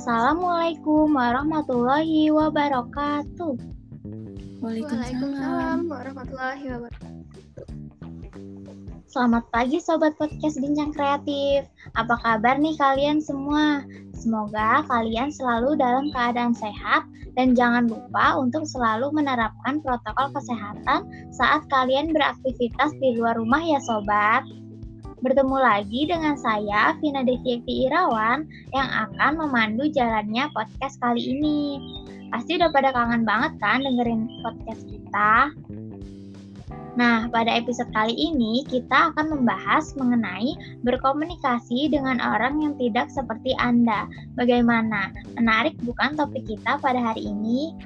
Assalamualaikum warahmatullahi wabarakatuh. Waalaikumsalam warahmatullahi wabarakatuh. Selamat pagi Sobat Podcast Bincang Kreatif. Apa kabar nih kalian semua? Semoga kalian selalu dalam keadaan sehat dan jangan lupa untuk selalu menerapkan protokol kesehatan saat kalian beraktivitas di luar rumah ya Sobat. Bertemu lagi dengan saya, Vina Deviati Irawan, yang akan memandu jalannya podcast kali ini. Pasti udah pada kangen banget kan dengerin podcast kita? Nah, pada episode kali ini kita akan membahas mengenai berkomunikasi dengan orang yang tidak seperti Anda. Bagaimana? Menarik bukan topik kita pada hari ini?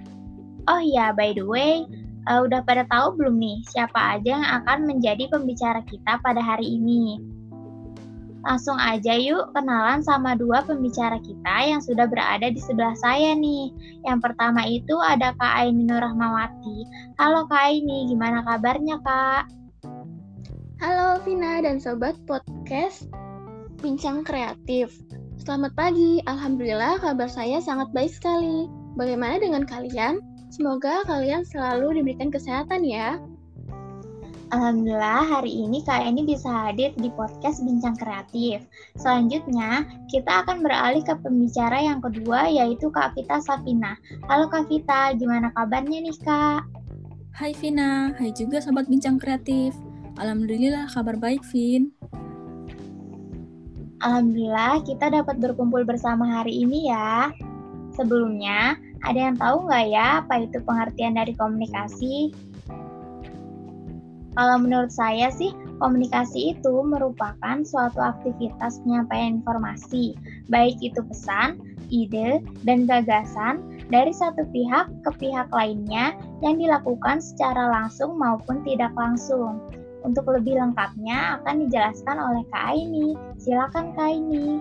Oh iya, by the way, uh, udah pada tahu belum nih siapa aja yang akan menjadi pembicara kita pada hari ini? Langsung aja yuk kenalan sama dua pembicara kita yang sudah berada di sebelah saya nih. Yang pertama itu ada Kak Aini Nur Rahmawati. Halo Kak Aini, gimana kabarnya Kak? Halo Vina dan Sobat Podcast Bincang Kreatif. Selamat pagi, Alhamdulillah kabar saya sangat baik sekali. Bagaimana dengan kalian? Semoga kalian selalu diberikan kesehatan ya. Alhamdulillah hari ini Kak Eni bisa hadir di podcast Bincang Kreatif. Selanjutnya, kita akan beralih ke pembicara yang kedua yaitu Kak Vita Safina. Halo Kak Vita, gimana kabarnya nih Kak? Hai Vina, hai juga Sobat Bincang Kreatif. Alhamdulillah kabar baik Vin. Alhamdulillah kita dapat berkumpul bersama hari ini ya. Sebelumnya, ada yang tahu nggak ya apa itu pengertian dari komunikasi? Kalau menurut saya sih, komunikasi itu merupakan suatu aktivitas penyampaian informasi, baik itu pesan, ide, dan gagasan dari satu pihak ke pihak lainnya yang dilakukan secara langsung maupun tidak langsung. Untuk lebih lengkapnya akan dijelaskan oleh Kak Aini. Silakan Kak Aini.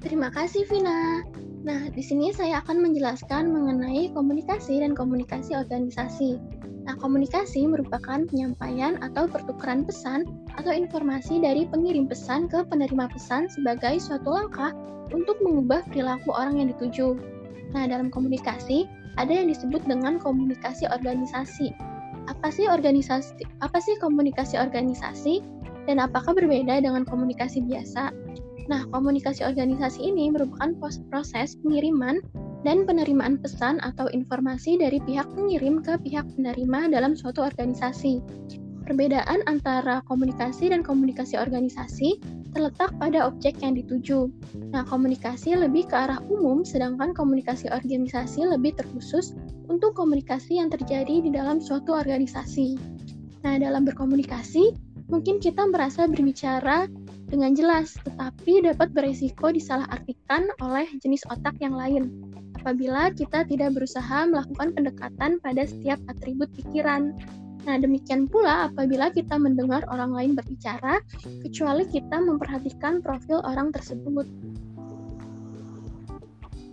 Terima kasih Vina. Nah, di sini saya akan menjelaskan mengenai komunikasi dan komunikasi organisasi. Nah, komunikasi merupakan penyampaian atau pertukaran pesan atau informasi dari pengirim pesan ke penerima pesan sebagai suatu langkah untuk mengubah perilaku orang yang dituju. Nah, dalam komunikasi ada yang disebut dengan komunikasi organisasi. Apa sih organisasi? Apa sih komunikasi organisasi dan apakah berbeda dengan komunikasi biasa? Nah, komunikasi organisasi ini merupakan proses pengiriman dan penerimaan pesan atau informasi dari pihak pengirim ke pihak penerima dalam suatu organisasi. Perbedaan antara komunikasi dan komunikasi organisasi terletak pada objek yang dituju. Nah, komunikasi lebih ke arah umum, sedangkan komunikasi organisasi lebih terkhusus untuk komunikasi yang terjadi di dalam suatu organisasi. Nah, dalam berkomunikasi, mungkin kita merasa berbicara dengan jelas, tetapi dapat beresiko disalahartikan oleh jenis otak yang lain apabila kita tidak berusaha melakukan pendekatan pada setiap atribut pikiran. Nah, demikian pula apabila kita mendengar orang lain berbicara, kecuali kita memperhatikan profil orang tersebut.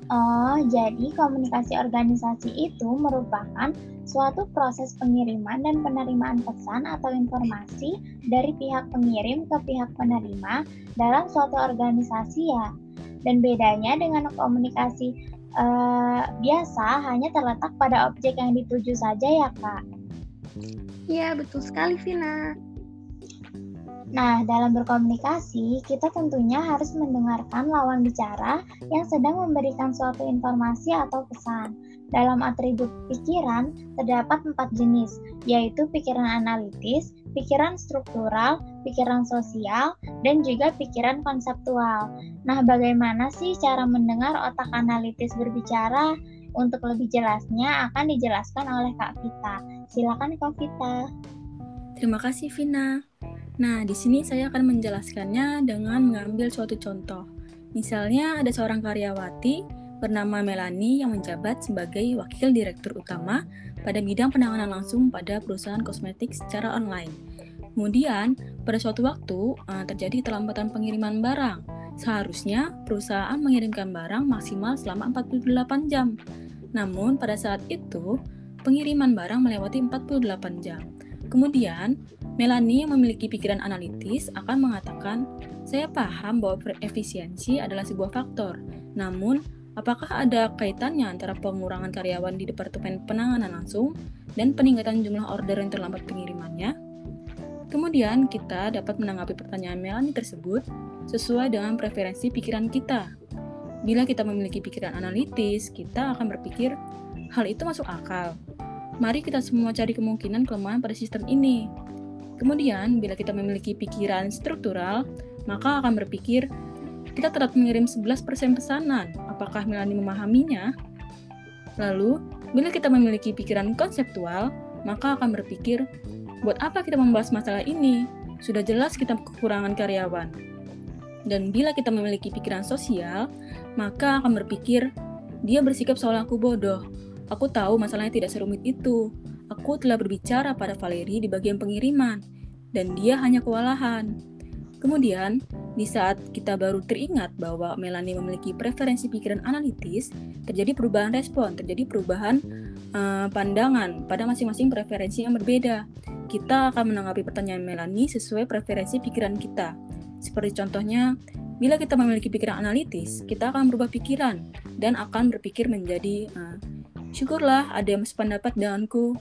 Oh, jadi komunikasi organisasi itu merupakan suatu proses pengiriman dan penerimaan pesan atau informasi dari pihak pengirim ke pihak penerima dalam suatu organisasi ya. Dan bedanya dengan komunikasi uh, biasa hanya terletak pada objek yang dituju saja ya kak? Iya betul sekali Vina. Nah, dalam berkomunikasi, kita tentunya harus mendengarkan lawan bicara yang sedang memberikan suatu informasi atau pesan. Dalam atribut pikiran, terdapat empat jenis, yaitu pikiran analitis, pikiran struktural, pikiran sosial, dan juga pikiran konseptual. Nah, bagaimana sih cara mendengar otak analitis berbicara? Untuk lebih jelasnya akan dijelaskan oleh Kak Vita. Silakan Kak Vita. Terima kasih Vina. Nah, di sini saya akan menjelaskannya dengan mengambil suatu contoh. Misalnya ada seorang karyawati bernama Melanie yang menjabat sebagai wakil direktur utama pada bidang penanganan langsung pada perusahaan kosmetik secara online. Kemudian, pada suatu waktu uh, terjadi terlambatan pengiriman barang. Seharusnya perusahaan mengirimkan barang maksimal selama 48 jam. Namun, pada saat itu, pengiriman barang melewati 48 jam. Kemudian, Melanie yang memiliki pikiran analitis akan mengatakan, saya paham bahwa efisiensi adalah sebuah faktor, namun apakah ada kaitannya antara pengurangan karyawan di Departemen Penanganan Langsung dan peningkatan jumlah order yang terlambat pengirimannya? Kemudian kita dapat menanggapi pertanyaan Melanie tersebut sesuai dengan preferensi pikiran kita. Bila kita memiliki pikiran analitis, kita akan berpikir, hal itu masuk akal. Mari kita semua cari kemungkinan kelemahan pada sistem ini. Kemudian, bila kita memiliki pikiran struktural, maka akan berpikir, kita telah mengirim 11% pesanan, apakah Melanie memahaminya? Lalu, bila kita memiliki pikiran konseptual, maka akan berpikir, buat apa kita membahas masalah ini? Sudah jelas kita kekurangan karyawan. Dan bila kita memiliki pikiran sosial, maka akan berpikir, dia bersikap seolah aku bodoh. Aku tahu masalahnya tidak serumit itu. Aku telah berbicara pada Valeri di bagian pengiriman, dan dia hanya kewalahan. Kemudian, di saat kita baru teringat bahwa Melanie memiliki preferensi pikiran analitis, terjadi perubahan respon, terjadi perubahan uh, pandangan pada masing-masing preferensi yang berbeda. Kita akan menanggapi pertanyaan Melanie sesuai preferensi pikiran kita. Seperti contohnya, bila kita memiliki pikiran analitis, kita akan berubah pikiran dan akan berpikir menjadi uh, syukurlah ada yang sependapat denganku.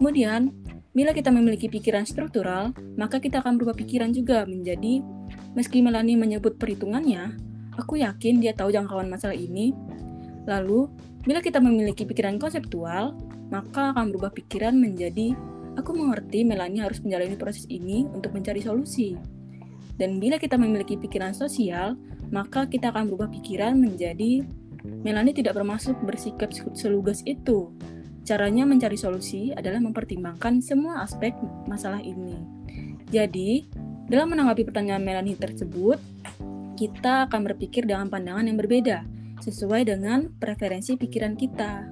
Kemudian, bila kita memiliki pikiran struktural, maka kita akan berubah pikiran juga menjadi, meski Melanie menyebut perhitungannya, aku yakin dia tahu jangkauan masalah ini. Lalu, bila kita memiliki pikiran konseptual, maka akan berubah pikiran menjadi, aku mengerti Melanie harus menjalani proses ini untuk mencari solusi. Dan bila kita memiliki pikiran sosial, maka kita akan berubah pikiran menjadi, Melanie tidak bermaksud bersikap selugas itu, Caranya mencari solusi adalah mempertimbangkan semua aspek masalah ini. Jadi, dalam menanggapi pertanyaan Melanie tersebut, kita akan berpikir dengan pandangan yang berbeda, sesuai dengan preferensi pikiran kita.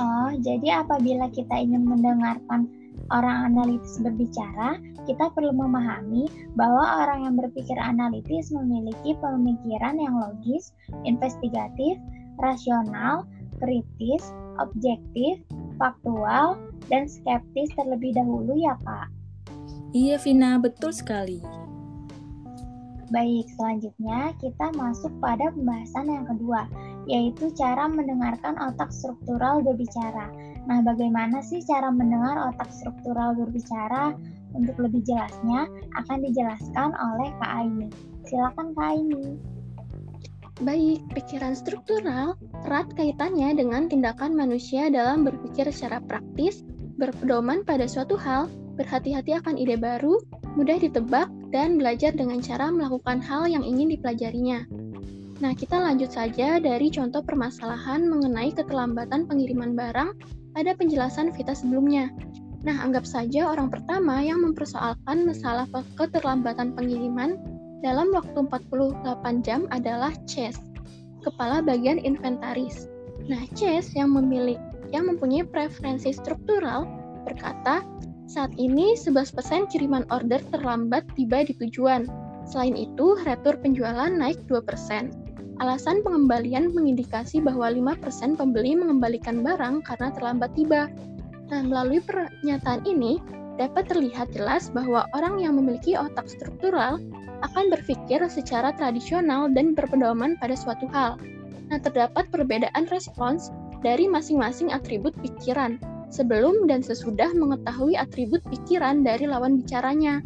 Oh, jadi apabila kita ingin mendengarkan orang analitis berbicara, kita perlu memahami bahwa orang yang berpikir analitis memiliki pemikiran yang logis, investigatif, rasional, kritis, objektif, faktual, dan skeptis terlebih dahulu ya Kak? Iya Vina, betul sekali. Baik, selanjutnya kita masuk pada pembahasan yang kedua, yaitu cara mendengarkan otak struktural berbicara. Nah, bagaimana sih cara mendengar otak struktural berbicara? Untuk lebih jelasnya akan dijelaskan oleh Kak Aini. Silakan Kak Aini. Baik, pikiran struktural erat kaitannya dengan tindakan manusia dalam berpikir secara praktis, berpedoman pada suatu hal, berhati-hati akan ide baru, mudah ditebak, dan belajar dengan cara melakukan hal yang ingin dipelajarinya. Nah, kita lanjut saja dari contoh permasalahan mengenai keterlambatan pengiriman barang pada penjelasan Vita sebelumnya. Nah, anggap saja orang pertama yang mempersoalkan masalah keterlambatan pengiriman dalam waktu 48 jam adalah Chase, kepala bagian inventaris. Nah, Chase yang memilih yang mempunyai preferensi struktural berkata, saat ini 11% kiriman order terlambat tiba di tujuan. Selain itu, retur penjualan naik 2%. Alasan pengembalian mengindikasi bahwa 5% pembeli mengembalikan barang karena terlambat tiba. Nah, melalui pernyataan ini, dapat terlihat jelas bahwa orang yang memiliki otak struktural akan berpikir secara tradisional dan berpedoman pada suatu hal. Nah, terdapat perbedaan respons dari masing-masing atribut pikiran sebelum dan sesudah mengetahui atribut pikiran dari lawan bicaranya.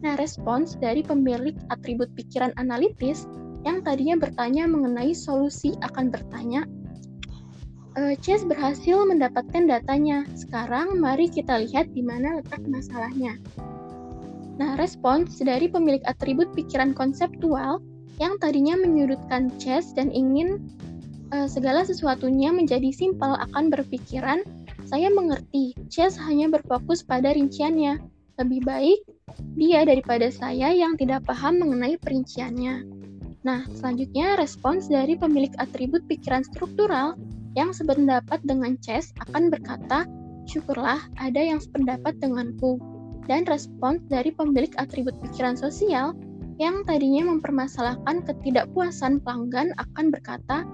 Nah, respons dari pemilik atribut pikiran analitis yang tadinya bertanya mengenai solusi akan bertanya, e, Chase berhasil mendapatkan datanya. Sekarang mari kita lihat di mana letak masalahnya. Nah, respons dari pemilik atribut pikiran konseptual yang tadinya menyudutkan Chess dan ingin uh, segala sesuatunya menjadi simpel akan berpikiran, saya mengerti, Chess hanya berfokus pada rinciannya. Lebih baik dia daripada saya yang tidak paham mengenai perinciannya. Nah, selanjutnya respons dari pemilik atribut pikiran struktural yang sependapat dengan Chess akan berkata, syukurlah ada yang sependapat denganku dan respons dari pemilik atribut pikiran sosial yang tadinya mempermasalahkan ketidakpuasan pelanggan akan berkata,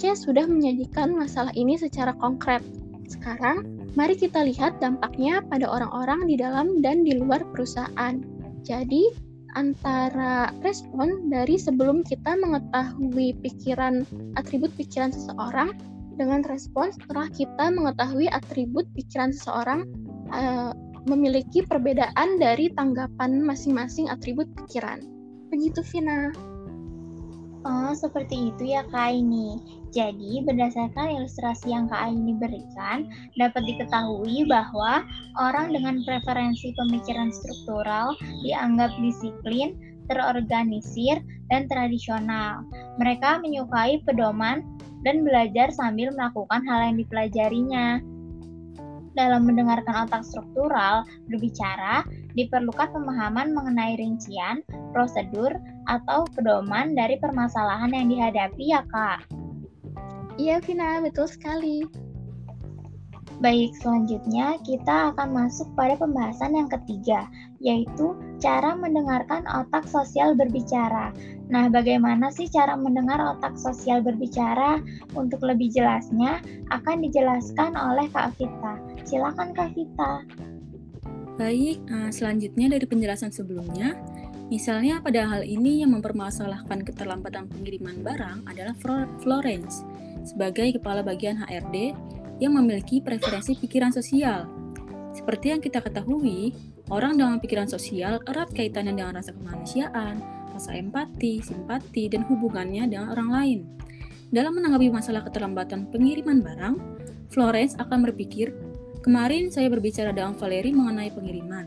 C sudah menyajikan masalah ini secara konkret. Sekarang, mari kita lihat dampaknya pada orang-orang di dalam dan di luar perusahaan. Jadi, antara respon dari sebelum kita mengetahui pikiran atribut pikiran seseorang dengan respon setelah kita mengetahui atribut pikiran seseorang uh, memiliki perbedaan dari tanggapan masing-masing atribut pikiran. Begitu, Vina. Oh, seperti itu ya Kak ini. Jadi, berdasarkan ilustrasi yang Kak ini berikan, dapat diketahui bahwa orang dengan preferensi pemikiran struktural dianggap disiplin, terorganisir, dan tradisional. Mereka menyukai pedoman dan belajar sambil melakukan hal yang dipelajarinya dalam mendengarkan otak struktural berbicara, diperlukan pemahaman mengenai rincian, prosedur, atau pedoman dari permasalahan yang dihadapi ya Kak. Iya Vina, betul sekali. Baik, selanjutnya kita akan masuk pada pembahasan yang ketiga, yaitu cara mendengarkan otak sosial berbicara. Nah, bagaimana sih cara mendengar otak sosial berbicara? Untuk lebih jelasnya, akan dijelaskan oleh Kak Vita. Silakan Kak Vita. Baik, eh, selanjutnya dari penjelasan sebelumnya, misalnya pada hal ini yang mempermasalahkan keterlambatan pengiriman barang adalah Florence sebagai kepala bagian HRD yang memiliki preferensi pikiran sosial. Seperti yang kita ketahui, orang dengan pikiran sosial erat kaitannya dengan rasa kemanusiaan, rasa empati, simpati, dan hubungannya dengan orang lain. Dalam menanggapi masalah keterlambatan pengiriman barang, Florence akan berpikir, kemarin saya berbicara dengan Valerie mengenai pengiriman,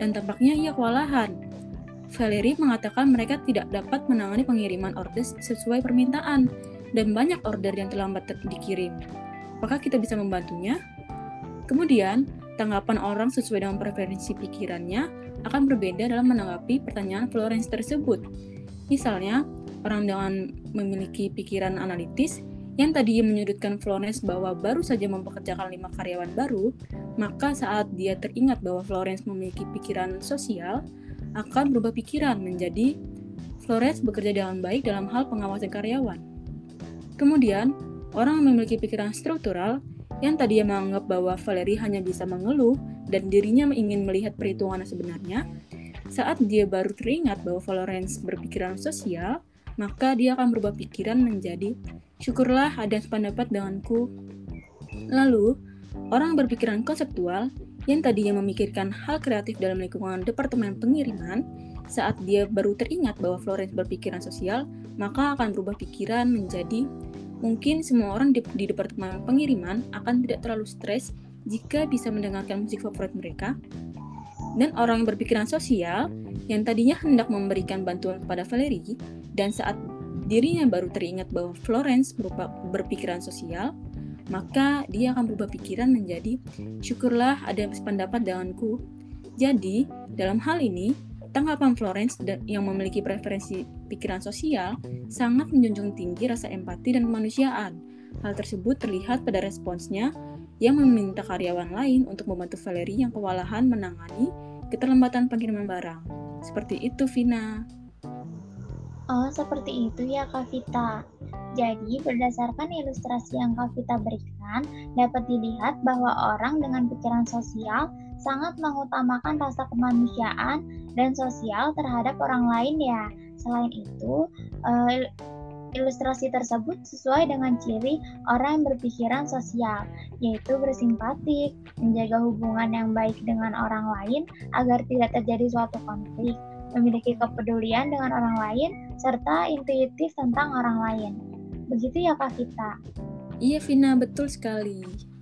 dan tampaknya ia kewalahan. Valerie mengatakan mereka tidak dapat menangani pengiriman order sesuai permintaan, dan banyak order yang terlambat dikirim apakah kita bisa membantunya? Kemudian, tanggapan orang sesuai dengan preferensi pikirannya akan berbeda dalam menanggapi pertanyaan Florence tersebut. Misalnya, orang dengan memiliki pikiran analitis yang tadinya menyudutkan Florence bahwa baru saja mempekerjakan lima karyawan baru, maka saat dia teringat bahwa Florence memiliki pikiran sosial, akan berubah pikiran menjadi Florence bekerja dengan baik dalam hal pengawasan karyawan. Kemudian, Orang yang memiliki pikiran struktural yang tadinya menganggap bahwa Valerie hanya bisa mengeluh dan dirinya ingin melihat perhitungan sebenarnya, saat dia baru teringat bahwa Florence berpikiran sosial, maka dia akan berubah pikiran menjadi syukurlah ada sependapat denganku. Lalu, orang berpikiran konseptual yang tadinya memikirkan hal kreatif dalam lingkungan departemen pengiriman, saat dia baru teringat bahwa Florence berpikiran sosial, maka akan berubah pikiran menjadi Mungkin semua orang di, di departemen pengiriman akan tidak terlalu stres jika bisa mendengarkan musik favorit mereka. Dan orang yang berpikiran sosial, yang tadinya hendak memberikan bantuan kepada Valerie, dan saat dirinya baru teringat bahwa Florence berupa berpikiran sosial, maka dia akan berubah pikiran menjadi syukurlah ada sependapat denganku. Jadi, dalam hal ini, Tanggapan Florence yang memiliki preferensi pikiran sosial sangat menjunjung tinggi rasa empati dan kemanusiaan. Hal tersebut terlihat pada responsnya yang meminta karyawan lain untuk membantu Valerie yang kewalahan menangani keterlambatan pengiriman barang. Seperti itu, Vina. Oh, seperti itu ya, Kak Vita. Jadi, berdasarkan ilustrasi yang Kak Vita berikan, dapat dilihat bahwa orang dengan pikiran sosial sangat mengutamakan rasa kemanusiaan dan sosial terhadap orang lain ya. Selain itu, uh, ilustrasi tersebut sesuai dengan ciri orang yang berpikiran sosial, yaitu bersimpatik, menjaga hubungan yang baik dengan orang lain agar tidak terjadi suatu konflik, memiliki kepedulian dengan orang lain, serta intuitif tentang orang lain. Begitu ya Kak Vita? Iya Vina, betul sekali.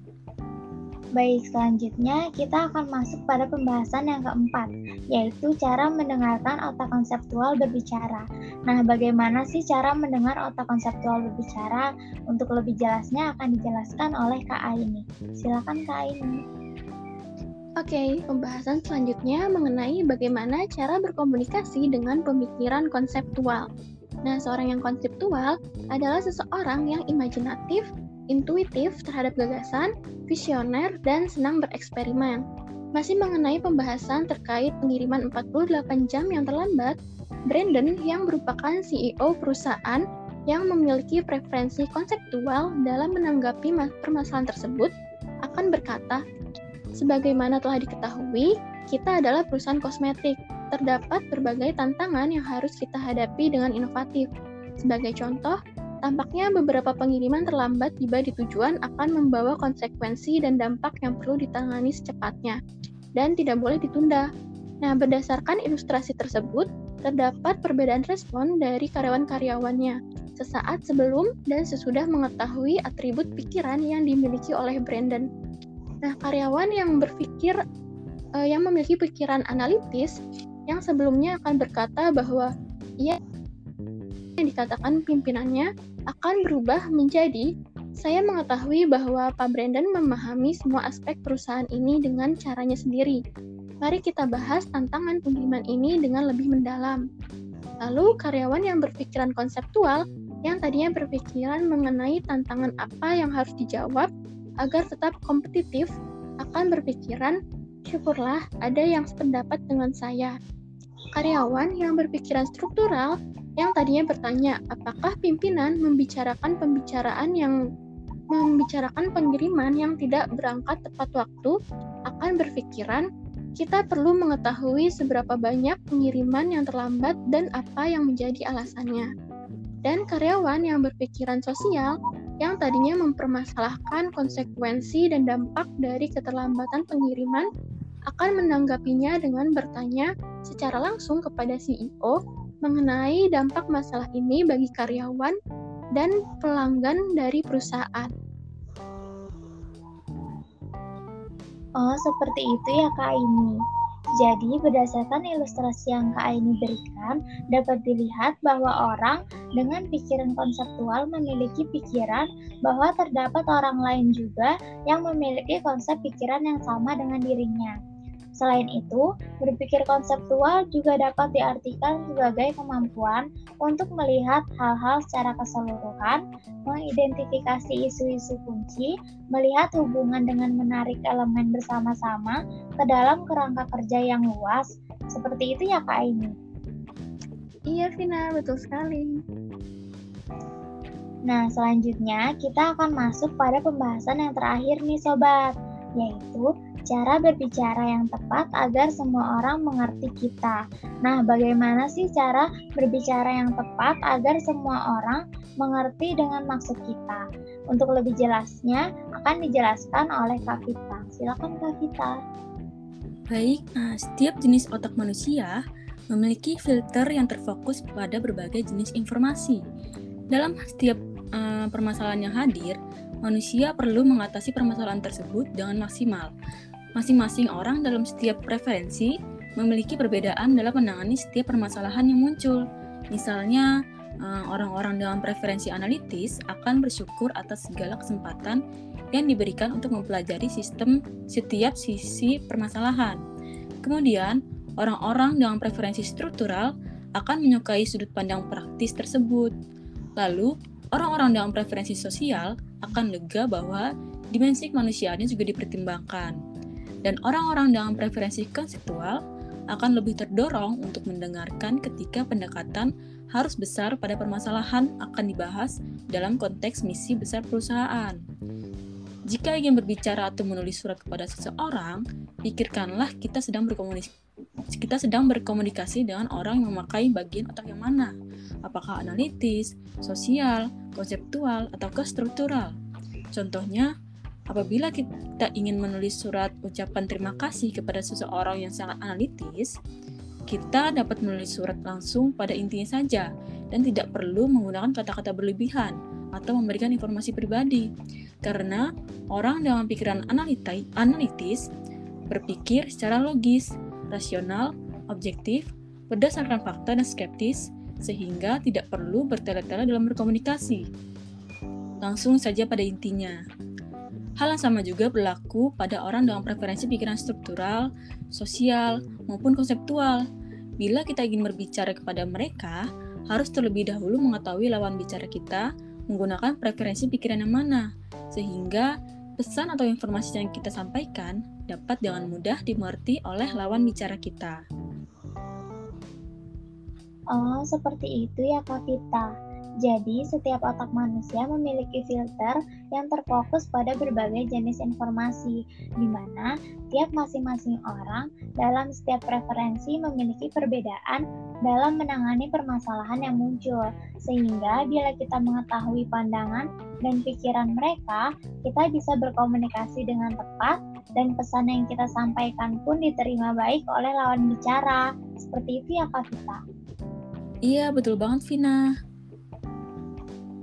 Baik, selanjutnya kita akan masuk pada pembahasan yang keempat, yaitu cara mendengarkan otak konseptual berbicara. Nah, bagaimana sih cara mendengar otak konseptual berbicara? Untuk lebih jelasnya akan dijelaskan oleh Kak Aini. Silakan Kak Aini. Oke, pembahasan selanjutnya mengenai bagaimana cara berkomunikasi dengan pemikiran konseptual. Nah, seorang yang konseptual adalah seseorang yang imajinatif, intuitif terhadap gagasan, visioner, dan senang bereksperimen. Masih mengenai pembahasan terkait pengiriman 48 jam yang terlambat, Brandon yang merupakan CEO perusahaan yang memiliki preferensi konseptual dalam menanggapi permasalahan tersebut akan berkata, sebagaimana telah diketahui, kita adalah perusahaan kosmetik. Terdapat berbagai tantangan yang harus kita hadapi dengan inovatif. Sebagai contoh, tampaknya beberapa pengiriman terlambat tiba di tujuan akan membawa konsekuensi dan dampak yang perlu ditangani secepatnya dan tidak boleh ditunda. Nah, berdasarkan ilustrasi tersebut, terdapat perbedaan respon dari karyawan-karyawannya sesaat sebelum dan sesudah mengetahui atribut pikiran yang dimiliki oleh Brandon. Nah, karyawan yang berpikir uh, yang memiliki pikiran analitis yang sebelumnya akan berkata bahwa ia yang dikatakan pimpinannya akan berubah menjadi saya mengetahui bahwa Pak Brandon memahami semua aspek perusahaan ini dengan caranya sendiri. Mari kita bahas tantangan pengiriman ini dengan lebih mendalam. Lalu, karyawan yang berpikiran konseptual yang tadinya berpikiran mengenai tantangan apa yang harus dijawab agar tetap kompetitif akan berpikiran, syukurlah ada yang sependapat dengan saya. Karyawan yang berpikiran struktural yang tadinya bertanya apakah pimpinan membicarakan pembicaraan yang membicarakan pengiriman yang tidak berangkat tepat waktu akan berpikiran? Kita perlu mengetahui seberapa banyak pengiriman yang terlambat dan apa yang menjadi alasannya. Dan karyawan yang berpikiran sosial yang tadinya mempermasalahkan konsekuensi dan dampak dari keterlambatan pengiriman akan menanggapinya dengan bertanya secara langsung kepada CEO mengenai dampak masalah ini bagi karyawan dan pelanggan dari perusahaan. Oh, seperti itu ya Kak ini. Jadi, berdasarkan ilustrasi yang Kak Aini berikan, dapat dilihat bahwa orang dengan pikiran konseptual memiliki pikiran bahwa terdapat orang lain juga yang memiliki konsep pikiran yang sama dengan dirinya. Selain itu, berpikir konseptual juga dapat diartikan sebagai kemampuan untuk melihat hal-hal secara keseluruhan, mengidentifikasi isu-isu kunci, melihat hubungan dengan menarik elemen bersama-sama ke dalam kerangka kerja yang luas. Seperti itu ya Kak Aini? Iya Vina, betul sekali. Nah, selanjutnya kita akan masuk pada pembahasan yang terakhir nih Sobat, yaitu cara berbicara yang tepat agar semua orang mengerti kita. Nah, bagaimana sih cara berbicara yang tepat agar semua orang mengerti dengan maksud kita? Untuk lebih jelasnya akan dijelaskan oleh Kak Vita. Silakan Kak Vita. Baik, nah, setiap jenis otak manusia memiliki filter yang terfokus pada berbagai jenis informasi. Dalam setiap uh, permasalahan yang hadir, manusia perlu mengatasi permasalahan tersebut dengan maksimal. Masing-masing orang dalam setiap preferensi memiliki perbedaan dalam menangani setiap permasalahan yang muncul. Misalnya, eh, orang-orang dengan preferensi analitis akan bersyukur atas segala kesempatan yang diberikan untuk mempelajari sistem setiap sisi permasalahan. Kemudian, orang-orang dengan preferensi struktural akan menyukai sudut pandang praktis tersebut. Lalu, orang-orang dengan preferensi sosial akan lega bahwa dimensi kemanusiaannya juga dipertimbangkan dan orang-orang dengan preferensi konseptual akan lebih terdorong untuk mendengarkan ketika pendekatan harus besar pada permasalahan akan dibahas dalam konteks misi besar perusahaan. Jika ingin berbicara atau menulis surat kepada seseorang, pikirkanlah kita sedang berkomunikasi kita sedang berkomunikasi dengan orang yang memakai bagian otak yang mana, apakah analitis, sosial, konseptual, atau struktural. Contohnya, Apabila kita ingin menulis surat ucapan terima kasih kepada seseorang yang sangat analitis, kita dapat menulis surat langsung pada intinya saja dan tidak perlu menggunakan kata-kata berlebihan atau memberikan informasi pribadi. Karena orang dengan pikiran analitis berpikir secara logis, rasional, objektif, berdasarkan fakta dan skeptis, sehingga tidak perlu bertele-tele dalam berkomunikasi. Langsung saja pada intinya. Hal yang sama juga berlaku pada orang dengan preferensi pikiran struktural, sosial, maupun konseptual. Bila kita ingin berbicara kepada mereka, harus terlebih dahulu mengetahui lawan bicara kita menggunakan preferensi pikiran yang mana, sehingga pesan atau informasi yang kita sampaikan dapat dengan mudah dimengerti oleh lawan bicara kita. Oh, seperti itu ya Kak Vita. Jadi, setiap otak manusia memiliki filter yang terfokus pada berbagai jenis informasi, di mana tiap masing-masing orang dalam setiap preferensi memiliki perbedaan dalam menangani permasalahan yang muncul. Sehingga, bila kita mengetahui pandangan dan pikiran mereka, kita bisa berkomunikasi dengan tepat dan pesan yang kita sampaikan pun diterima baik oleh lawan bicara. Seperti itu ya Kak Vita. Iya, betul banget Vina.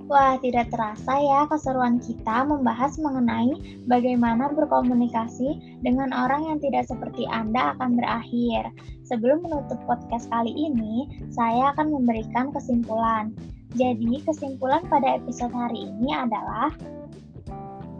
Wah, tidak terasa ya keseruan kita membahas mengenai bagaimana berkomunikasi dengan orang yang tidak seperti Anda akan berakhir. Sebelum menutup podcast kali ini, saya akan memberikan kesimpulan. Jadi, kesimpulan pada episode hari ini adalah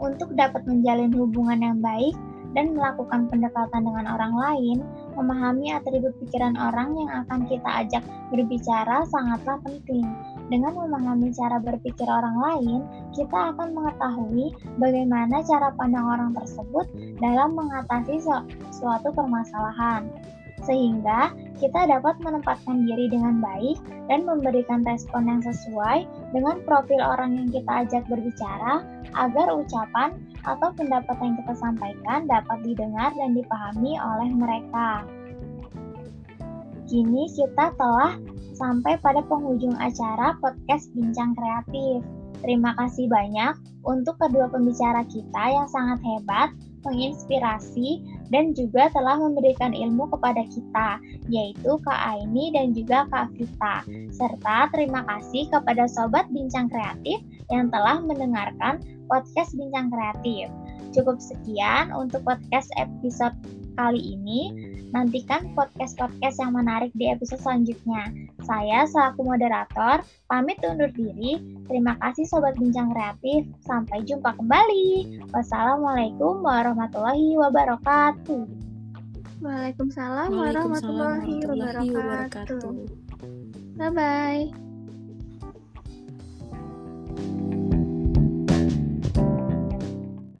untuk dapat menjalin hubungan yang baik dan melakukan pendekatan dengan orang lain, memahami atribut pikiran orang yang akan kita ajak berbicara sangatlah penting. Dengan memahami cara berpikir orang lain, kita akan mengetahui bagaimana cara pandang orang tersebut dalam mengatasi suatu permasalahan. Sehingga kita dapat menempatkan diri dengan baik dan memberikan respon yang sesuai dengan profil orang yang kita ajak berbicara agar ucapan atau pendapat yang kita sampaikan dapat didengar dan dipahami oleh mereka. Kini kita telah sampai pada penghujung acara podcast Bincang Kreatif. Terima kasih banyak untuk kedua pembicara kita yang sangat hebat, menginspirasi, dan juga telah memberikan ilmu kepada kita, yaitu Kak Aini dan juga Kak Vita. Serta terima kasih kepada Sobat Bincang Kreatif yang telah mendengarkan podcast Bincang Kreatif. Cukup sekian untuk podcast episode kali ini. Nantikan podcast-podcast yang menarik di episode selanjutnya. Saya selaku moderator, pamit undur diri. Terima kasih Sobat Bincang Kreatif. Sampai jumpa kembali. Wassalamualaikum warahmatullahi wabarakatuh. Waalaikumsalam, warahmatullahi, wabarakatuh. Bye-bye.